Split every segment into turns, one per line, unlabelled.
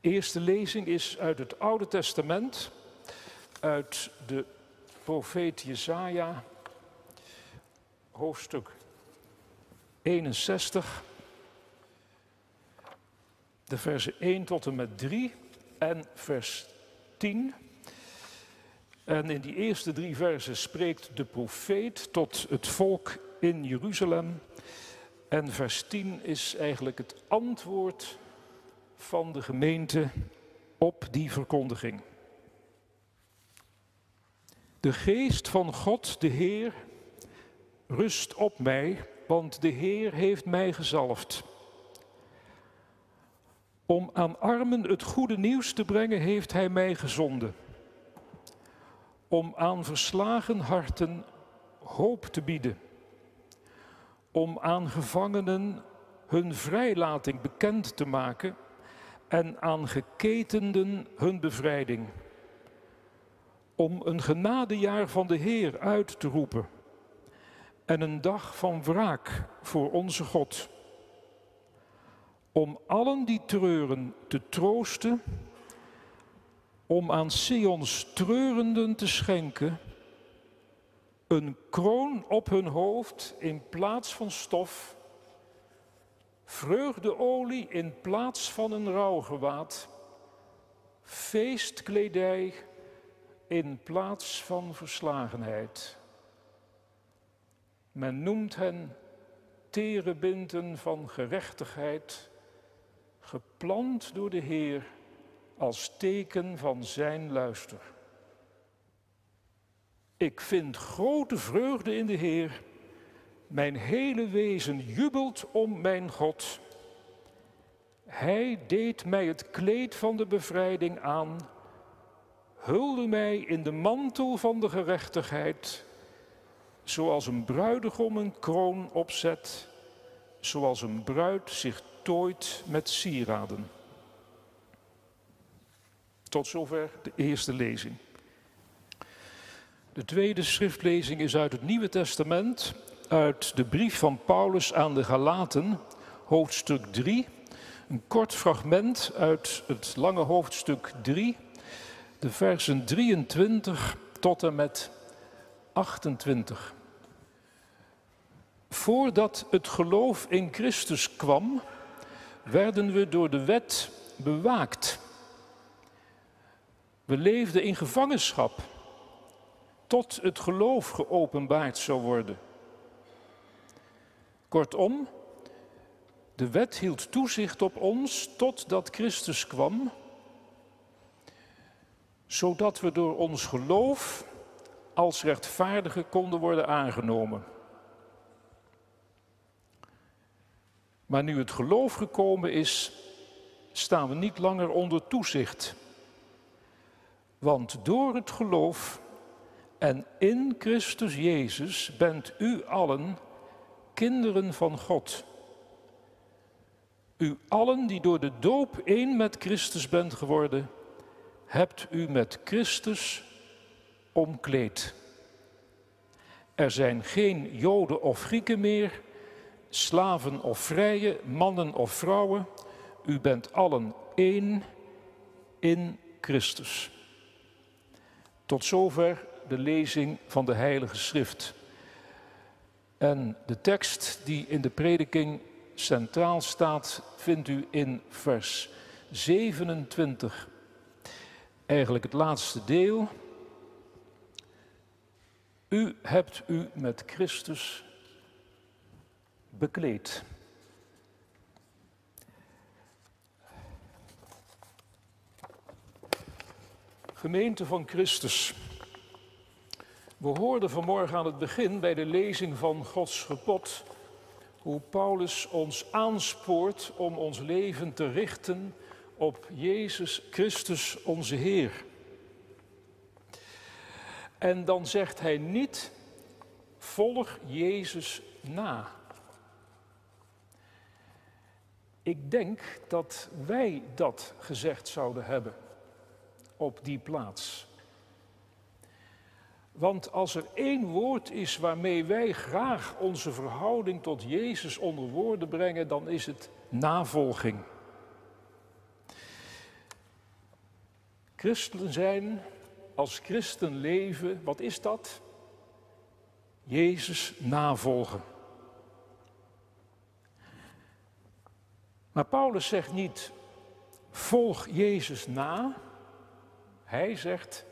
Eerste lezing is uit het Oude Testament, uit de profeet Jesaja, hoofdstuk 61, de versen 1 tot en met 3 en vers 10. En in die eerste drie versen spreekt de profeet tot het volk in Jeruzalem. En vers 10 is eigenlijk het antwoord van de gemeente op die verkondiging. De geest van God, de Heer, rust op mij, want de Heer heeft mij gezalfd. Om aan armen het goede nieuws te brengen, heeft Hij mij gezonden. Om aan verslagen harten hoop te bieden. Om aan gevangenen hun vrijlating bekend te maken en aan geketenden hun bevrijding. Om een genadejaar van de Heer uit te roepen en een dag van wraak voor onze God. Om allen die treuren te troosten, om aan Sions treurenden te schenken een kroon op hun hoofd in plaats van stof, vreugdeolie in plaats van een rouwgewaad, feestkledij in plaats van verslagenheid. Men noemt hen terebinten van gerechtigheid, geplant door de Heer als teken van zijn luister. Ik vind grote vreugde in de Heer. Mijn hele wezen jubelt om mijn God. Hij deed mij het kleed van de bevrijding aan, hulde mij in de mantel van de gerechtigheid zoals een bruidegom een kroon opzet, zoals een bruid zich tooit met sieraden. Tot zover de eerste lezing. De tweede schriftlezing is uit het Nieuwe Testament, uit de brief van Paulus aan de Galaten, hoofdstuk 3. Een kort fragment uit het lange hoofdstuk 3, de versen 23 tot en met 28. Voordat het geloof in Christus kwam, werden we door de wet bewaakt. We leefden in gevangenschap tot het geloof geopenbaard zou worden. Kortom, de wet hield toezicht op ons totdat Christus kwam, zodat we door ons geloof als rechtvaardigen konden worden aangenomen. Maar nu het geloof gekomen is, staan we niet langer onder toezicht. Want door het geloof en in Christus Jezus bent u allen kinderen van God. U allen die door de doop één met Christus bent geworden, hebt u met Christus omkleed. Er zijn geen Joden of Grieken meer slaven of vrije, mannen of vrouwen, u bent allen één in Christus. Tot zover de lezing van de Heilige Schrift. En de tekst die in de prediking centraal staat, vindt u in vers 27, eigenlijk het laatste deel. U hebt u met Christus bekleed. Gemeente van Christus. We hoorden vanmorgen aan het begin bij de lezing van Gods gebod hoe Paulus ons aanspoort om ons leven te richten op Jezus Christus onze Heer. En dan zegt hij niet, volg Jezus na. Ik denk dat wij dat gezegd zouden hebben op die plaats. Want als er één woord is waarmee wij graag onze verhouding tot Jezus onder woorden brengen, dan is het navolging. Christen zijn, als christen leven, wat is dat? Jezus navolgen. Maar Paulus zegt niet, volg Jezus na. Hij zegt,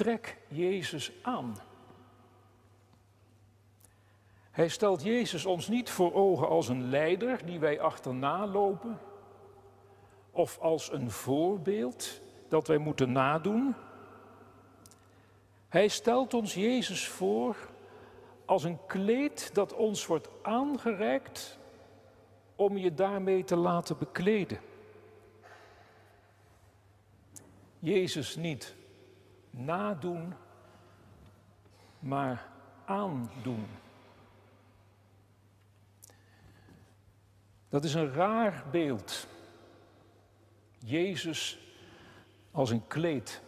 trek Jezus aan. Hij stelt Jezus ons niet voor ogen als een leider die wij achterna lopen, of als een voorbeeld dat wij moeten nadoen. Hij stelt ons Jezus voor als een kleed dat ons wordt aangereikt om je daarmee te laten bekleden. Jezus niet nadoen, maar aandoen. Dat is een raar beeld. Jezus als een kleed.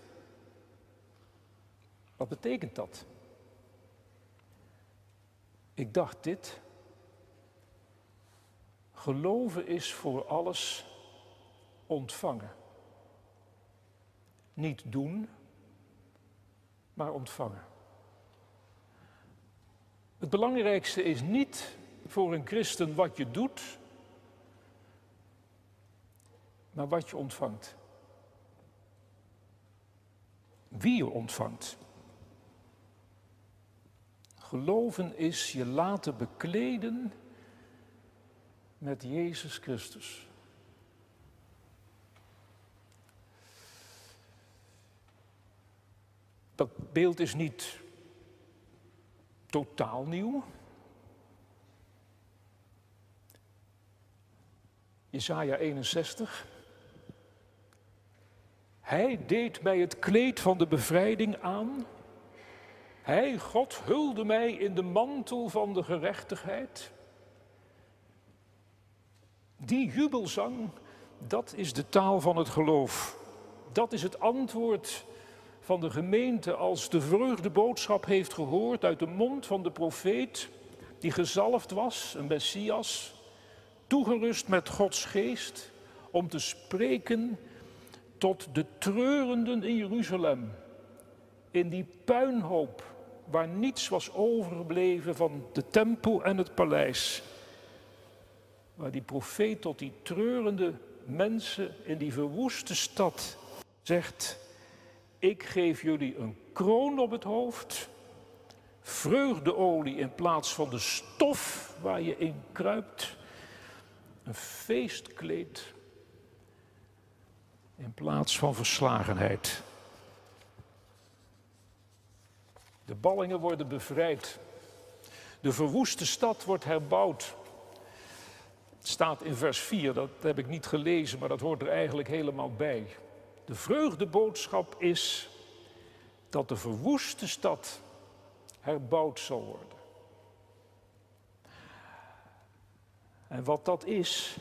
Wat betekent dat? Ik dacht dit. Geloven is voor alles ontvangen. Niet doen, maar ontvangen. Het belangrijkste is niet voor een christen wat je doet, maar wat je ontvangt. Wie je ontvangt. Geloven is je laten bekleden met Jezus Christus. Dat beeld is niet totaal nieuw. Jesaja 61. Hij deed mij het kleed van de bevrijding aan. Hij, God, hulde mij in de mantel van de gerechtigheid. Die jubelzang, dat is de taal van het geloof. Dat is het antwoord van de gemeente als de vreugdeboodschap heeft gehoord uit de mond van de profeet, die gezalfd was, een Messias, toegerust met Gods geest, om te spreken tot de treurenden in Jeruzalem, in die puinhoop waar niets was overgebleven van de tempel en het paleis. Waar die profeet tot die treurende mensen in die verwoeste stad zegt, ik geef jullie een kroon op het hoofd, vreugdeolie in plaats van de stof waar je in kruipt, een feestkleed in plaats van verslagenheid. De ballingen worden bevrijd. De verwoeste stad wordt herbouwd. Het staat in vers 4, dat heb ik niet gelezen, maar dat hoort er eigenlijk helemaal bij. De vreugdeboodschap is dat de verwoeste stad herbouwd zal worden. En wat dat is,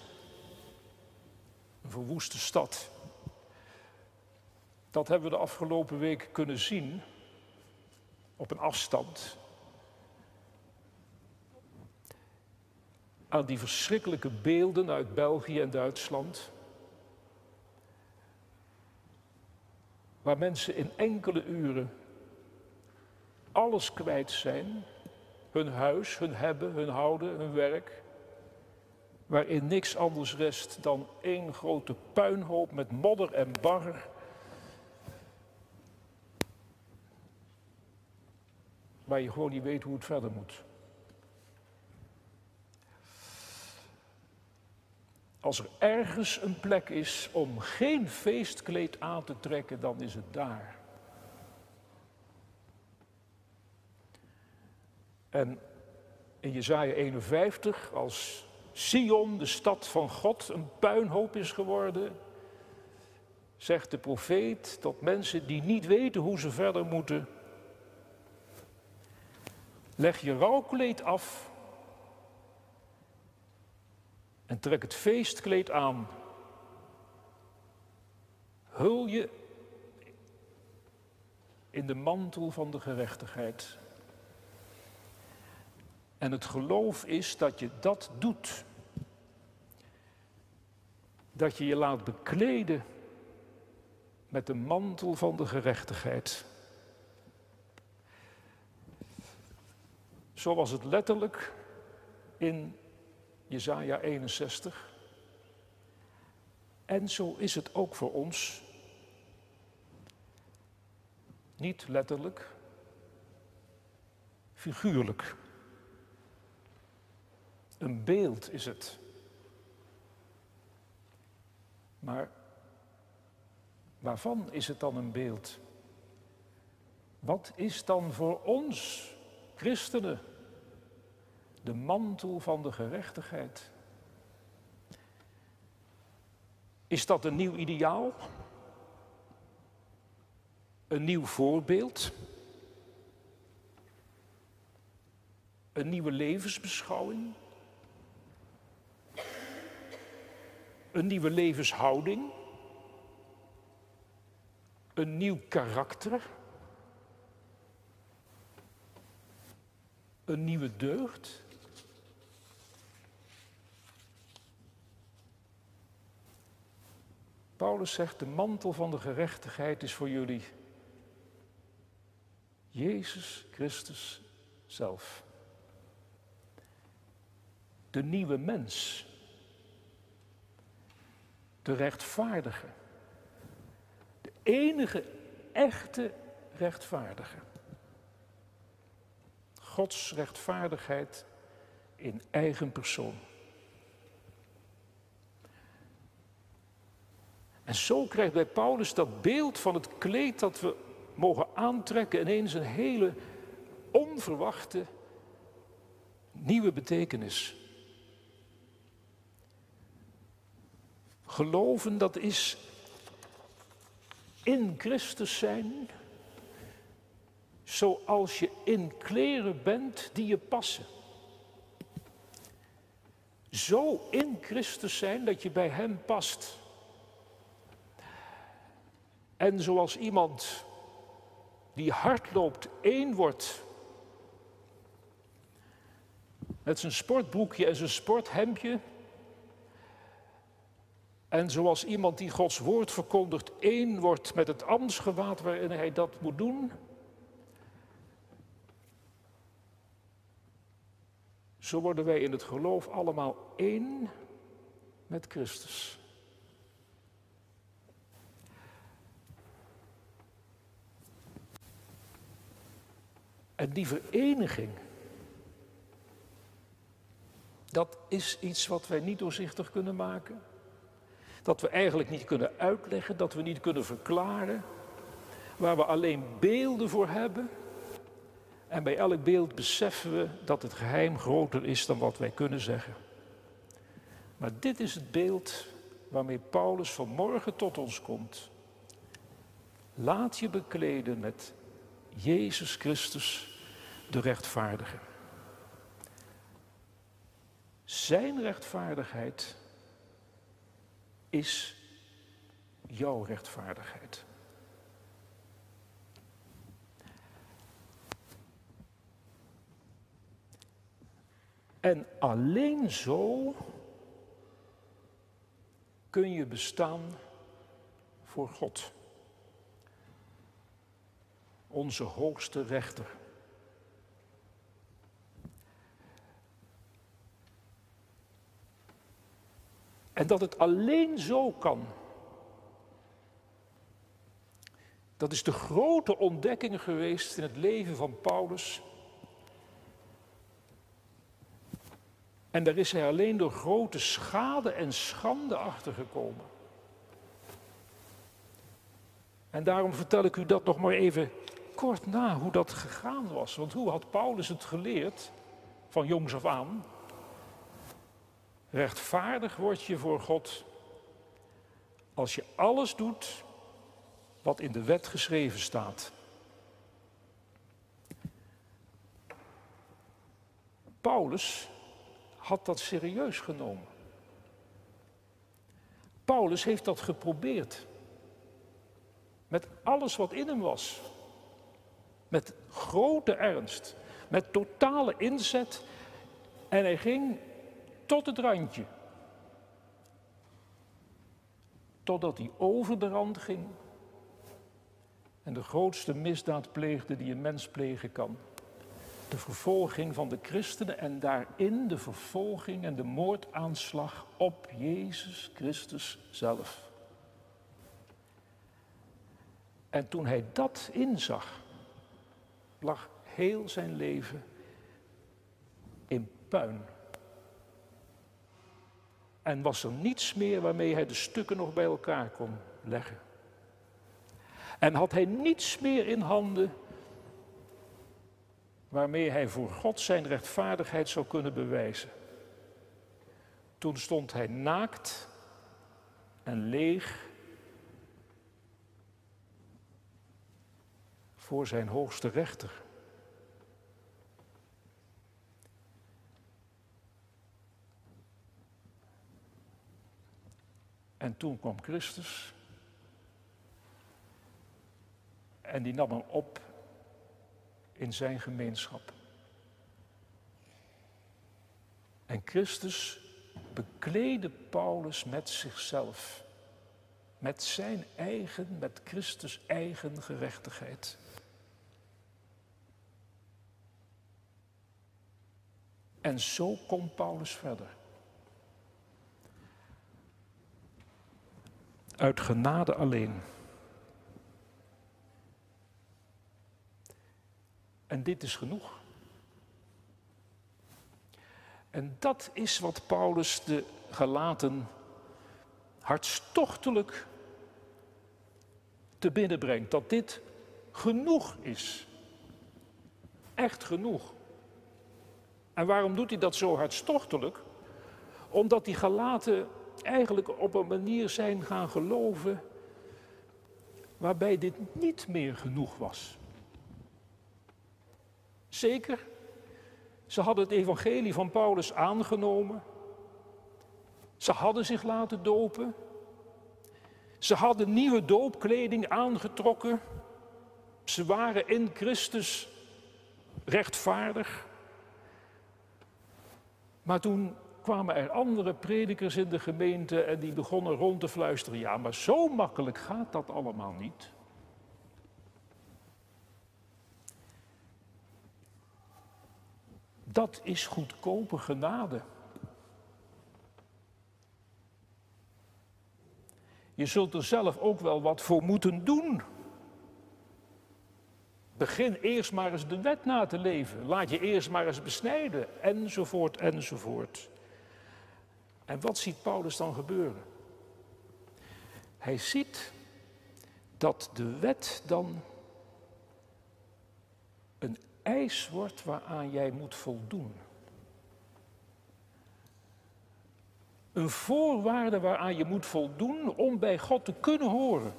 een verwoeste stad, dat hebben we de afgelopen week kunnen zien op een afstand. Aan die verschrikkelijke beelden uit België en Duitsland. Waar mensen in enkele uren alles kwijt zijn. Hun huis, hun hebben, hun houden, hun werk. Waarin niks anders rest dan één grote puinhoop met modder en bar waar je gewoon niet weet hoe het verder moet. Als er ergens een plek is om geen feestkleed aan te trekken, dan is het daar. En in Jezaja 51, als Sion, de stad van God, een puinhoop is geworden, zegt de profeet tot mensen die niet weten hoe ze verder moeten, Leg je rouwkleed af en trek het feestkleed aan. Hul je in de mantel van de gerechtigheid. En het geloof is dat je dat doet. Dat je je laat bekleden met de mantel van de gerechtigheid. Zo was het letterlijk in Jesaja 61. En zo is het ook voor ons. Niet letterlijk, figuurlijk. Een beeld is het. Maar waarvan is het dan een beeld? Wat is dan voor ons, christenen, de mantel van de gerechtigheid? Is dat een nieuw ideaal? Een nieuw voorbeeld? Een nieuwe levensbeschouwing? Een nieuwe levenshouding? Een nieuw karakter? Een nieuwe deugd? Paulus zegt, de mantel van de gerechtigheid is voor jullie Jezus Christus zelf. De nieuwe mens. De rechtvaardige. De enige echte rechtvaardige. Gods rechtvaardigheid in eigen persoon. En zo krijgt bij Paulus dat beeld van het kleed dat we mogen aantrekken ineens een hele onverwachte nieuwe betekenis. Geloven, dat is in Christus zijn, zoals je in kleren bent die je passen. Zo in Christus zijn dat je bij Hem past. En zoals iemand die hard loopt één wordt met zijn sportbroekje en zijn sporthemdje. En zoals iemand die Gods woord verkondigt één wordt met het ambtsgewaad waarin hij dat moet doen. Zo worden wij in het geloof allemaal één met Christus. En die vereniging, dat is iets wat wij niet doorzichtig kunnen maken. Dat we eigenlijk niet kunnen uitleggen, dat we niet kunnen verklaren. Waar we alleen beelden voor hebben. En bij elk beeld beseffen we dat het geheim groter is dan wat wij kunnen zeggen. Maar dit is het beeld waarmee Paulus vanmorgen tot ons komt. Laat je bekleden met Jezus Christus de rechtvaardige. Zijn rechtvaardigheid is jouw rechtvaardigheid. En alleen zo kun je bestaan voor God, onze hoogste rechter. En dat het alleen zo kan. Dat is de grote ontdekking geweest in het leven van Paulus. En daar is hij alleen door grote schade en schande achter gekomen. En daarom vertel ik u dat nog maar even kort na, hoe dat gegaan was. Want hoe had Paulus het geleerd van jongs af aan? Rechtvaardig word je voor God als je alles doet wat in de wet geschreven staat. Paulus had dat serieus genomen. Paulus heeft dat geprobeerd. Met alles wat in hem was. Met grote ernst. Met totale inzet. En hij ging tot het randje. Totdat hij over de rand ging en de grootste misdaad pleegde die een mens plegen kan. De vervolging van de christenen en daarin de vervolging en de moordaanslag op Jezus Christus zelf. En toen hij dat inzag, lag heel zijn leven in puin. En was er niets meer waarmee hij de stukken nog bij elkaar kon leggen. En had hij niets meer in handen waarmee hij voor God zijn rechtvaardigheid zou kunnen bewijzen. Toen stond hij naakt en leeg voor zijn hoogste rechter. En toen kwam Christus en die nam hem op in zijn gemeenschap. En Christus bekleedde Paulus met zichzelf, met zijn eigen, met Christus eigen gerechtigheid. En zo komt Paulus verder. Uit genade alleen. En dit is genoeg. En dat is wat Paulus de gelaten hartstochtelijk te binnen brengt. Dat dit genoeg is. Echt genoeg. En waarom doet hij dat zo hartstochtelijk? Omdat die gelaten eigenlijk op een manier zijn gaan geloven waarbij dit niet meer genoeg was. Zeker, ze hadden het evangelie van Paulus aangenomen. Ze hadden zich laten dopen. Ze hadden nieuwe doopkleding aangetrokken. Ze waren in Christus rechtvaardig. Maar toen kwamen er andere predikers in de gemeente en die begonnen rond te fluisteren. Ja, maar zo makkelijk gaat dat allemaal niet. Dat is goedkope genade. Je zult er zelf ook wel wat voor moeten doen. Begin eerst maar eens de wet na te leven. Laat je eerst maar eens besnijden, enzovoort, enzovoort. En wat ziet Paulus dan gebeuren? Hij ziet dat de wet dan een eis wordt waaraan jij moet voldoen. Een voorwaarde waaraan je moet voldoen om bij God te kunnen horen.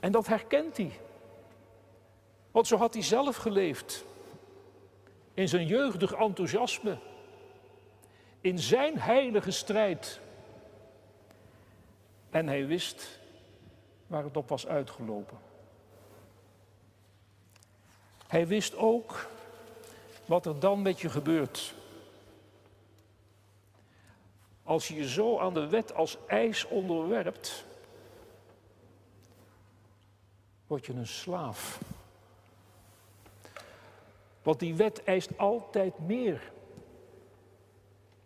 En dat herkent hij. Want zo had hij zelf geleefd. In zijn jeugdig enthousiasme. In zijn heilige strijd. En hij wist waar het op was uitgelopen. Hij wist ook wat er dan met je gebeurt. Als je je zo aan de wet als ijs onderwerpt, word je een slaaf. Want die wet eist altijd meer.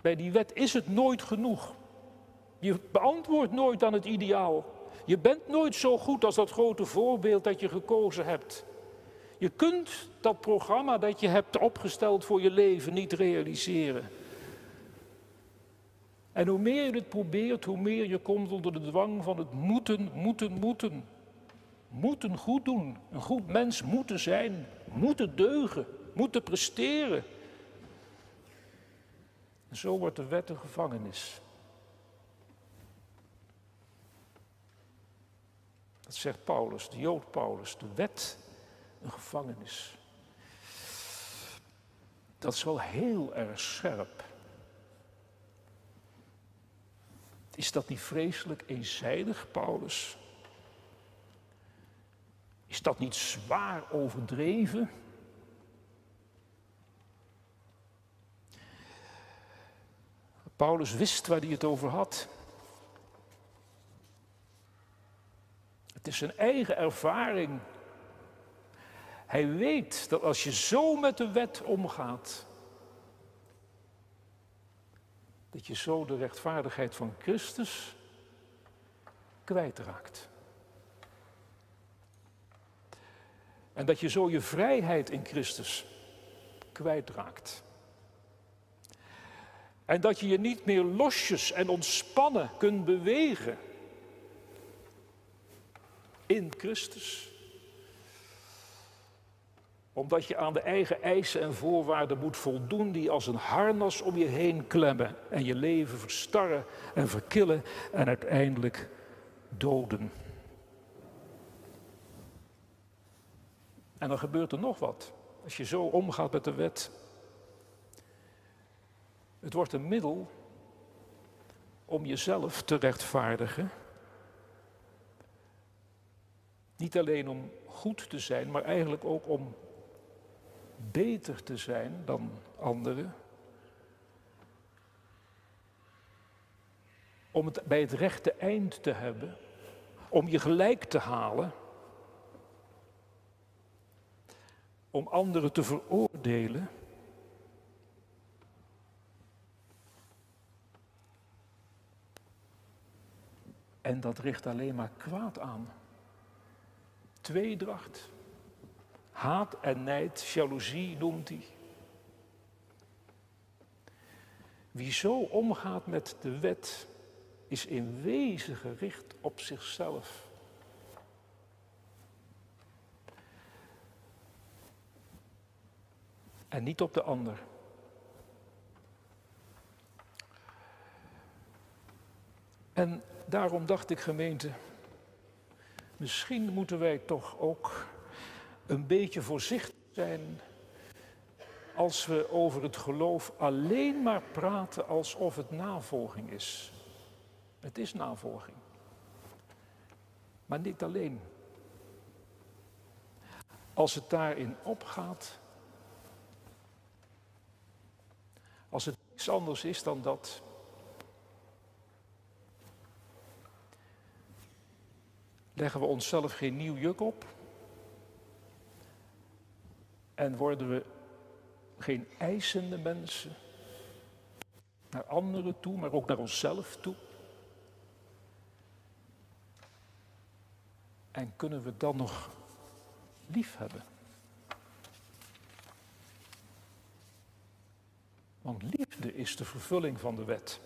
Bij die wet is het nooit genoeg. Je beantwoordt nooit aan het ideaal. Je bent nooit zo goed als dat grote voorbeeld dat je gekozen hebt. Je kunt dat programma dat je hebt opgesteld voor je leven niet realiseren. En hoe meer je het probeert, hoe meer je komt onder de dwang van het moeten, moeten, moeten. Moeten goed doen, een goed mens moeten zijn, moeten deugen, moeten presteren. Zo wordt de wet een gevangenis. Dat zegt Paulus, de Jood Paulus. De wet een gevangenis. Dat is wel heel erg scherp. Is dat niet vreselijk eenzijdig, Paulus? Is dat niet zwaar overdreven? Paulus wist waar hij het over had. Het is zijn eigen ervaring. Hij weet dat als je zo met de wet omgaat, dat je zo de rechtvaardigheid van Christus kwijtraakt. En dat je zo je vrijheid in Christus kwijtraakt. En dat je je niet meer losjes en ontspannen kunt bewegen in Christus. Omdat je aan de eigen eisen en voorwaarden moet voldoen die als een harnas om je heen klemmen en je leven verstarren en verkillen en uiteindelijk doden. En dan gebeurt er nog wat. Als je zo omgaat met de wet. Het wordt een middel om jezelf te rechtvaardigen. Niet alleen om goed te zijn, maar eigenlijk ook om beter te zijn dan anderen. Om het bij het rechte eind te hebben, om je gelijk te halen. om anderen te veroordelen. En dat richt alleen maar kwaad aan. Tweedracht, haat en nijd, jaloezie noemt hij. Wie zo omgaat met de wet, is in wezen gericht op zichzelf. en niet op de ander. En daarom dacht ik, gemeente, misschien moeten wij toch ook een beetje voorzichtig zijn als we over het geloof alleen maar praten alsof het navolging is. Het is navolging. Maar niet alleen. Als het daarin opgaat, Als het niets anders is dan dat. Leggen we onszelf geen nieuw juk op? En worden we geen eisende mensen naar anderen toe, maar ook naar onszelf toe? En kunnen we dan nog lief hebben? Want liefde is de vervulling van de wet.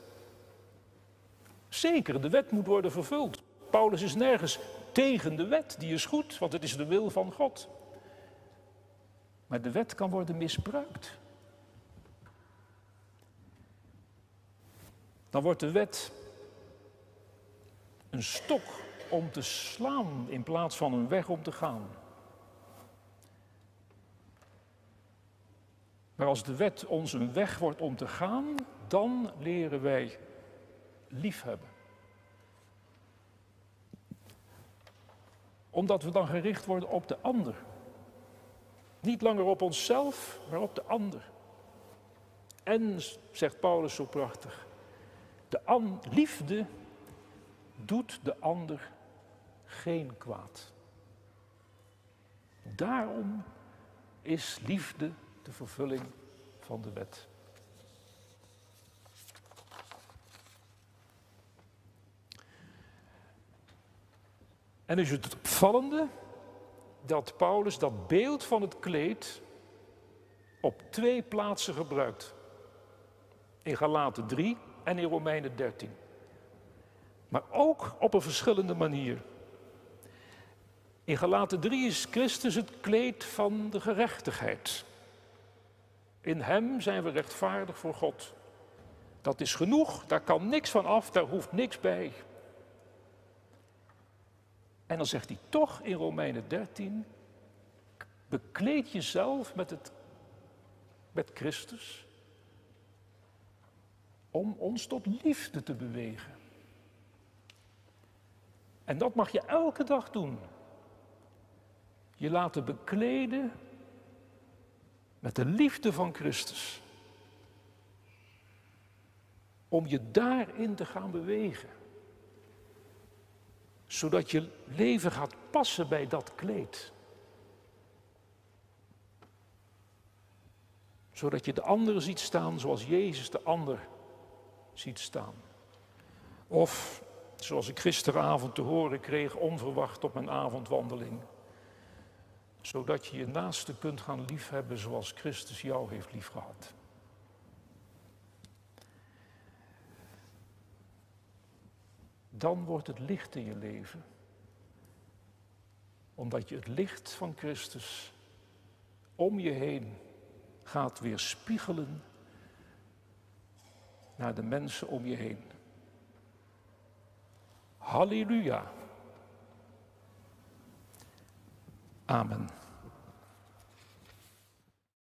Zeker, de wet moet worden vervuld. Paulus is nergens tegen de wet, die is goed, want het is de wil van God. Maar de wet kan worden misbruikt. Dan wordt de wet een stok om te slaan in plaats van een weg om te gaan. Maar als de wet ons een weg wordt om te gaan, dan leren wij liefhebben. Omdat we dan gericht worden op de ander. Niet langer op onszelf, maar op de ander. En, zegt Paulus zo prachtig, de liefde doet de ander geen kwaad. Daarom is liefde de vervulling van de wet. En is het opvallende dat Paulus dat beeld van het kleed op twee plaatsen gebruikt. In Galaten 3 en in Romeinen 13. Maar ook op een verschillende manier. In Galaten 3 is Christus het kleed van de gerechtigheid. In Hem zijn we rechtvaardig voor God. Dat is genoeg, daar kan niks van af, daar hoeft niks bij. En dan zegt hij toch in Romeinen 13, bekleed jezelf met, het, met Christus om ons tot liefde te bewegen. En dat mag je elke dag doen. Je laten bekleden met de liefde van Christus. Om je daarin te gaan bewegen. Zodat je leven gaat passen bij dat kleed. Zodat je de ander ziet staan zoals Jezus de ander ziet staan. Of, zoals ik gisteravond te horen kreeg, onverwacht op mijn avondwandeling. Zodat je je naaste kunt gaan liefhebben zoals Christus jou heeft liefgehad. Dan wordt het licht in je leven. Omdat je het licht van Christus om je heen gaat weer spiegelen naar de mensen om je heen. Halleluja. Amen.